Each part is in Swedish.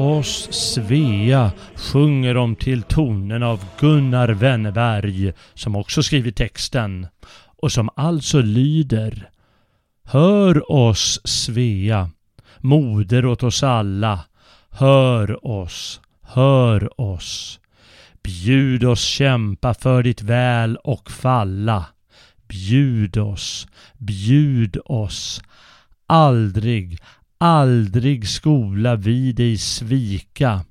Hör oss Svea sjunger de till tonen av Gunnar Wennerberg som också skrivit texten och som alltså lyder Hör oss Svea, moder åt oss alla, hör oss, hör oss. Bjud oss kämpa för ditt väl och falla. Bjud oss, bjud oss. Aldrig, aldrig skola vi dig svika.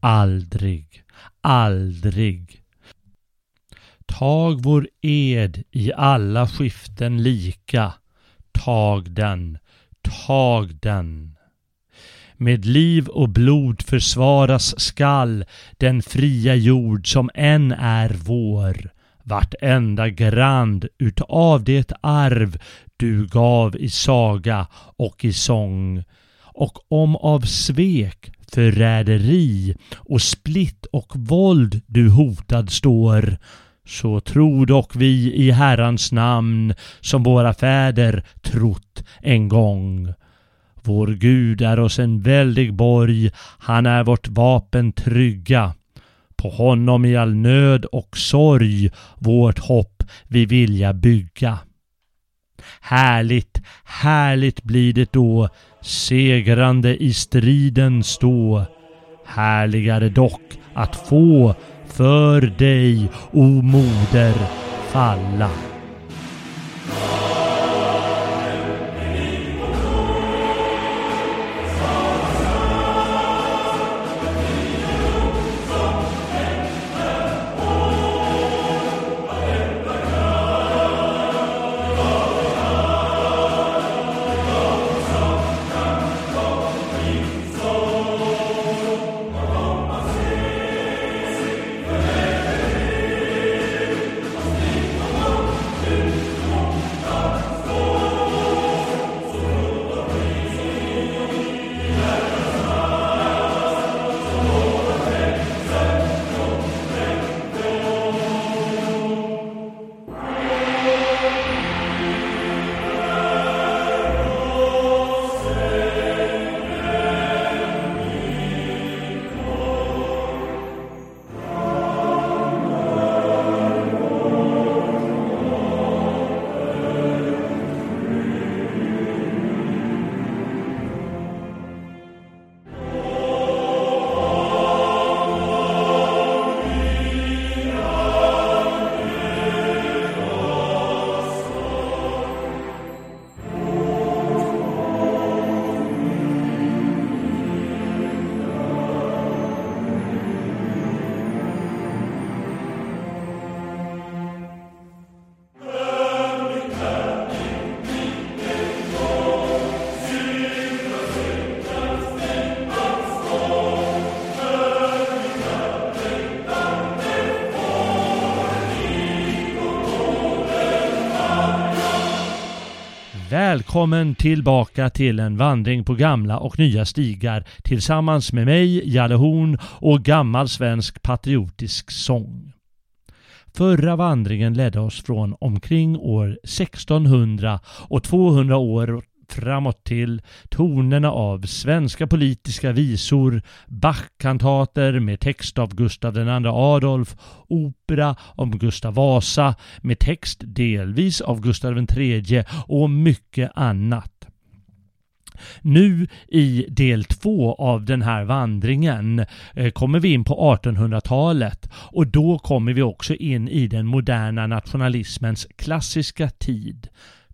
Aldrig, aldrig. Tag vår ed i alla skiften lika. Tag den, tag den. Med liv och blod försvaras skall den fria jord som än är vår. Vartenda grand utav det arv du gav i saga och i sång. Och om av svek, förräderi och splitt och våld du hotad står, så tro dock vi i Herrans namn som våra fäder trott en gång. Vår Gud är oss en väldig borg, han är vårt vapen trygga. På honom i all nöd och sorg vårt hopp vi vilja bygga. Härligt, härligt blir det då, segrande i striden stå. Härligare dock att få för dig, o moder, falla. Välkommen tillbaka till en vandring på gamla och nya stigar tillsammans med mig, Jalle Horn och gammal svensk patriotisk sång. Förra vandringen ledde oss från omkring år 1600 och 200 år framåt till tonerna av svenska politiska visor, Bachkantater med text av Gustav II Adolf, opera om Gustav Vasa med text delvis av Gustav III och mycket annat. Nu i del två av den här vandringen eh, kommer vi in på 1800-talet och då kommer vi också in i den moderna nationalismens klassiska tid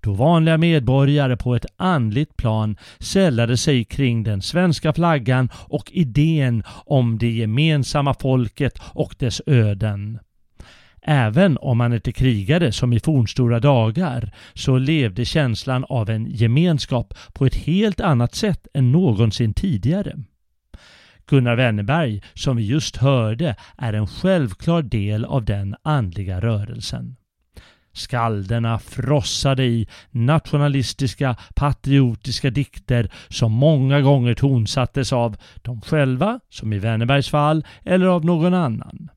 då vanliga medborgare på ett andligt plan sällade sig kring den svenska flaggan och idén om det gemensamma folket och dess öden. Även om man inte krigade som i fornstora dagar så levde känslan av en gemenskap på ett helt annat sätt än någonsin tidigare. Gunnar Wennerberg, som vi just hörde, är en självklar del av den andliga rörelsen. Skalderna frossade i nationalistiska, patriotiska dikter som många gånger tonsattes av dem själva, som i Wennerbergs fall, eller av någon annan.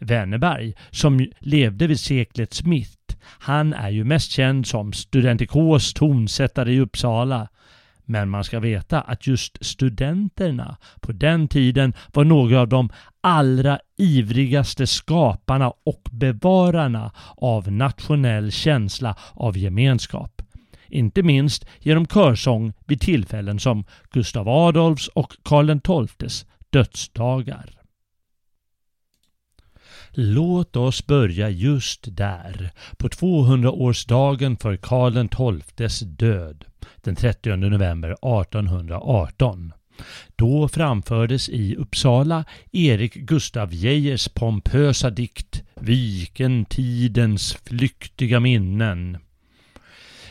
Wennerberg, som levde vid seklets mitt, han är ju mest känd som studentikos tonsättare i Uppsala. Men man ska veta att just studenterna på den tiden var några av de allra ivrigaste skaparna och bevararna av nationell känsla av gemenskap. Inte minst genom körsång vid tillfällen som Gustav Adolfs och Karl XIIs dödsdagar. Låt oss börja just där, på 200-årsdagen för Karl XIIs död, den 30 november 1818. Då framfördes i Uppsala Erik Gustav Geijers pompösa dikt Viken tidens flyktiga minnen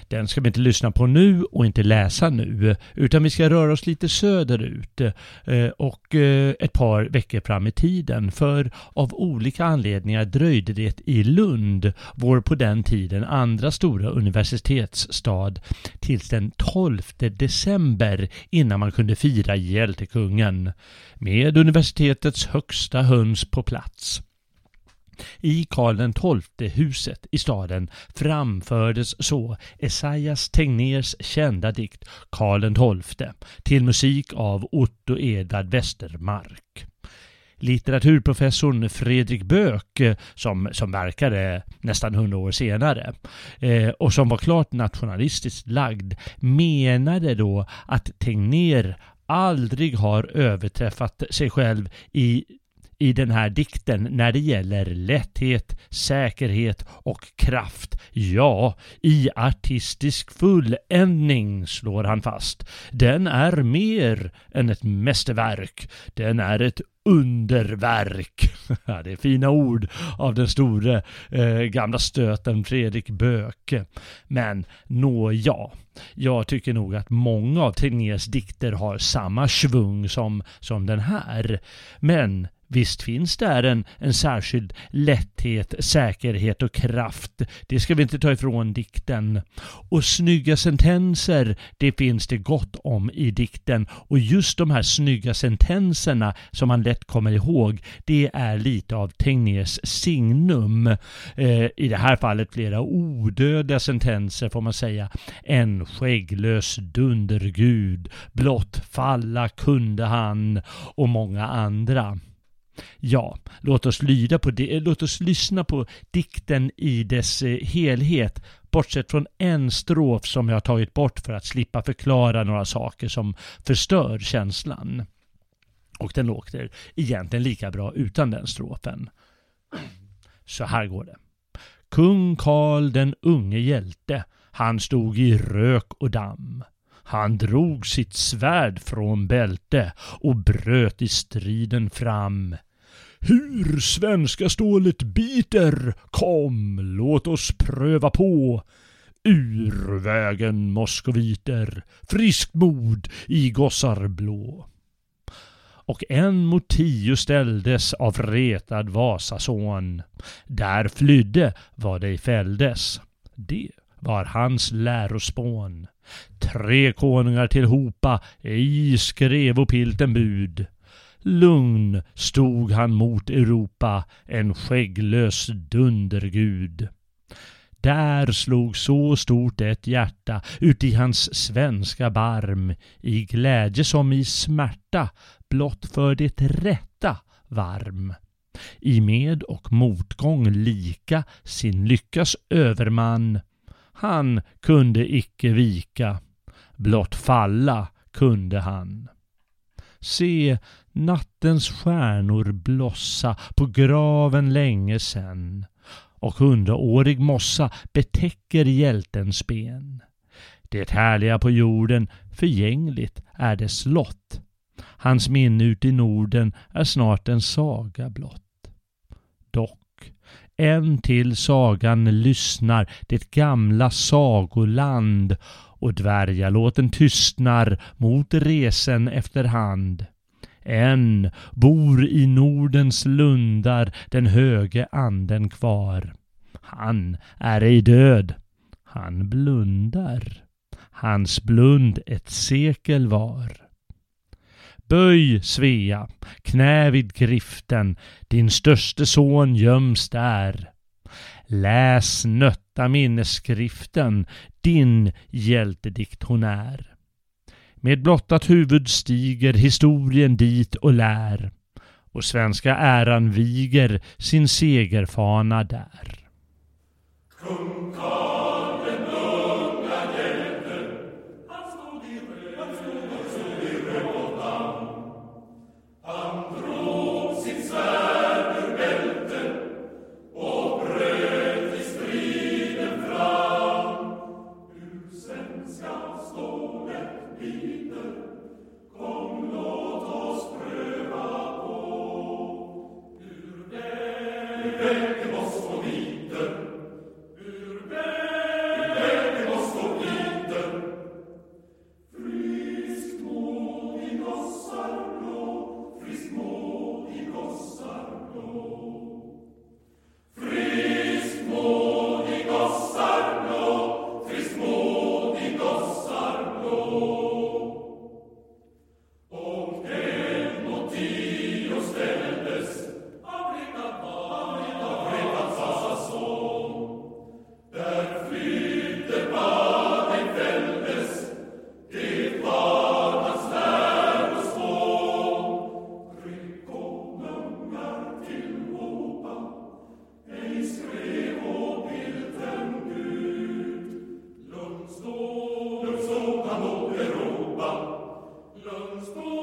den ska vi inte lyssna på nu och inte läsa nu, utan vi ska röra oss lite söderut eh, och eh, ett par veckor fram i tiden. För av olika anledningar dröjde det i Lund, vår på den tiden andra stora universitetsstad, tills den 12 december innan man kunde fira hjältekungen med universitetets högsta höns på plats. I Karl XII-huset i staden framfördes så Esaias Tegnérs kända dikt Karl XII till musik av Otto Edvard Westermark. Litteraturprofessorn Fredrik Böök som, som verkade nästan hundra år senare eh, och som var klart nationalistiskt lagd menade då att Tegnér aldrig har överträffat sig själv i i den här dikten när det gäller lätthet, säkerhet och kraft. Ja, i artistisk fulländning slår han fast. Den är mer än ett mästerverk. Den är ett underverk. det är fina ord av den store eh, gamla stöten Fredrik Böke. Men nåja, jag tycker nog att många av Tegnérs dikter har samma svung som, som den här. Men Visst finns där en, en särskild lätthet, säkerhet och kraft. Det ska vi inte ta ifrån dikten. Och snygga sentenser, det finns det gott om i dikten. Och just de här snygga sentenserna som man lätt kommer ihåg, det är lite av Tegnérs signum. Eh, I det här fallet flera odödliga sentenser får man säga. En skägglös dundergud, blott falla kunde han och många andra. Ja, låt oss lyda på det. Eh, låt oss lyssna på dikten i dess eh, helhet. Bortsett från en strof som jag har tagit bort för att slippa förklara några saker som förstör känslan. Och den låter egentligen lika bra utan den strofen. Så här går det. Kung Karl den unge hjälte, han stod i rök och damm. Han drog sitt svärd från bälte och bröt i striden fram. Hur svenska stålet biter, kom, låt oss pröva på. Ur vägen moskoviter, friskt mod i gossar blå. Och en mot tio ställdes av retad Vasason. Där flydde vad ej fälldes. Det var hans lärospån. Tre konungar tillhopa i ej skrev och pilten bud. Lugn stod han mot Europa, en skägglös dundergud. Där slog så stort ett hjärta uti hans svenska barm, i glädje som i smärta, blott för det rätta varm. I med och motgång lika sin lyckas överman, han kunde icke vika, blott falla kunde han. Se nattens stjärnor blossa på graven länge sen och hundraårig mossa betäcker hjältens ben. Det härliga på jorden förgängligt är dess lott. Hans minne ut i Norden är snart en saga blott. En till sagan lyssnar det gamla sagoland och dvärgalåten tystnar mot resen efterhand. Än bor i Nordens lundar den höge anden kvar. Han är ej död, han blundar. Hans blund ett sekel var. Böj, Svea, knä vid griften, din störste son göms där. Läs nötta minnesskriften, din hjältedikt hon är. Med blottat huvud stiger historien dit och lär och svenska äran viger sin segerfana där. Kung Thursday.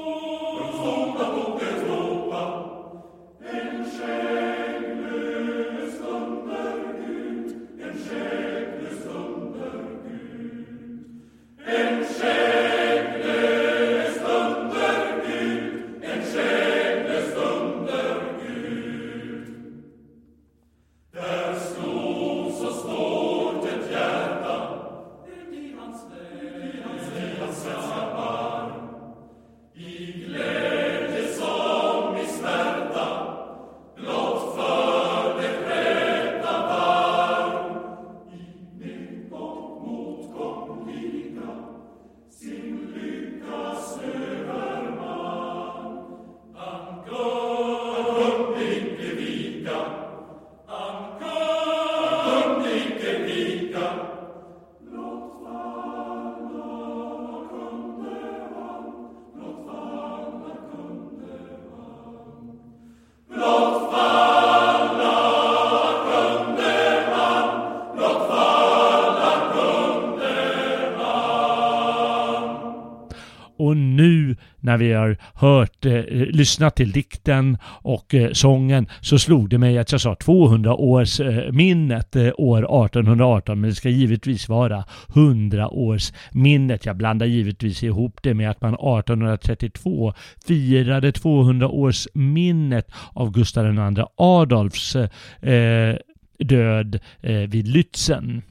När vi har hört, eh, lyssnat till dikten och eh, sången så slog det mig att jag sa 200 års eh, minnet eh, år 1818 men det ska givetvis vara 100 års minnet. Jag blandar givetvis ihop det med att man 1832 firade 200 års minnet av Gustav II Adolfs eh, eh, död eh, vid Lützen.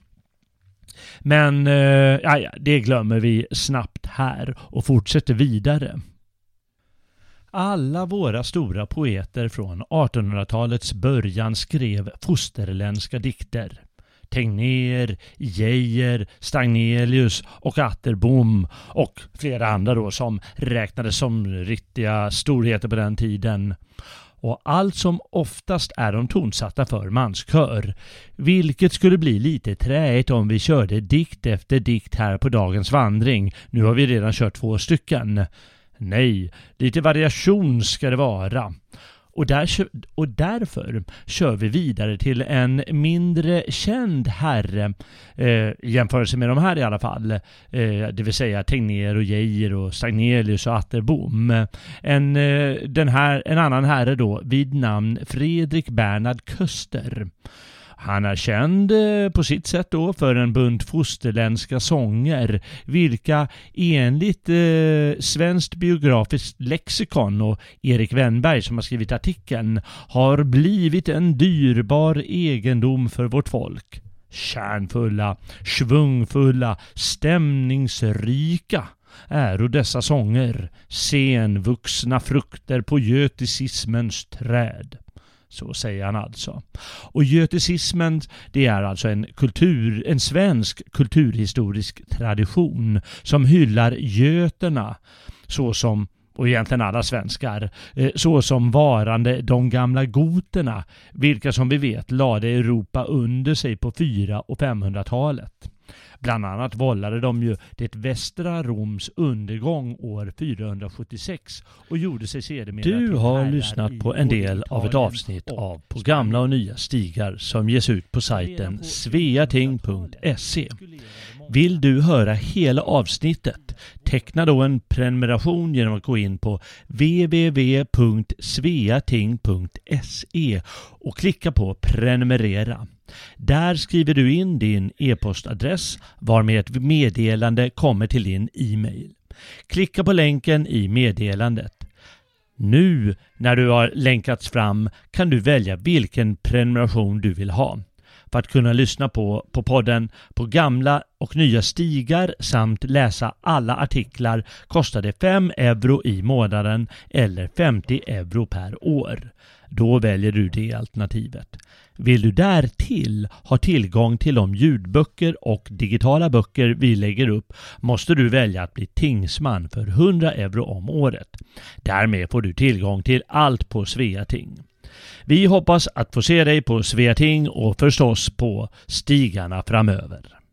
Men eh, ja, det glömmer vi snabbt här och fortsätter vidare. Alla våra stora poeter från 1800-talets början skrev fosterländska dikter. Tegnér, Geijer, Stagnelius och Atterbom och flera andra då som räknades som riktiga storheter på den tiden. Och allt som oftast är de tonsatta för manskör, vilket skulle bli lite träigt om vi körde dikt efter dikt här på dagens vandring. Nu har vi redan kört två stycken. Nej, lite variation ska det vara. Och, där, och därför kör vi vidare till en mindre känd herre, eh, i jämförelse med de här i alla fall, eh, det vill säga Tegnér och Geijer och Stagnelius och Atterbom. En, eh, den här, en annan herre då vid namn Fredrik Bernhard Köster. Han är känd eh, på sitt sätt då för en bunt fosterländska sånger, vilka enligt eh, Svenskt biografiskt lexikon och Erik Wennberg som har skrivit artikeln har blivit en dyrbar egendom för vårt folk. Kärnfulla, svungfulla, stämningsrika äro dessa sånger, senvuxna frukter på göticismens träd. Så säger han alltså. Och göticismen det är alltså en, kultur, en svensk kulturhistorisk tradition som hyllar göterna såsom och egentligen alla svenskar, eh, såsom varande de gamla goterna, vilka som vi vet lade Europa under sig på 400 och 500-talet. Bland annat vållade de ju det västra Roms undergång år 476 och gjorde sig sedermera Du har lyssnat på en del av ett avsnitt av På gamla och nya stigar som ges ut på sajten sveating.se. Vill du höra hela avsnittet? Teckna då en prenumeration genom att gå in på www.sveating.se och klicka på prenumerera. Där skriver du in din e-postadress varmed ett meddelande kommer till din e-mail. Klicka på länken i meddelandet. Nu när du har länkats fram kan du välja vilken prenumeration du vill ha för att kunna lyssna på, på podden på gamla och nya stigar samt läsa alla artiklar kostar det 5 euro i månaden eller 50 euro per år. Då väljer du det alternativet. Vill du därtill ha tillgång till de ljudböcker och digitala böcker vi lägger upp måste du välja att bli tingsman för 100 euro om året. Därmed får du tillgång till allt på Sveating. Vi hoppas att få se dig på Sveating och förstås på stigarna framöver.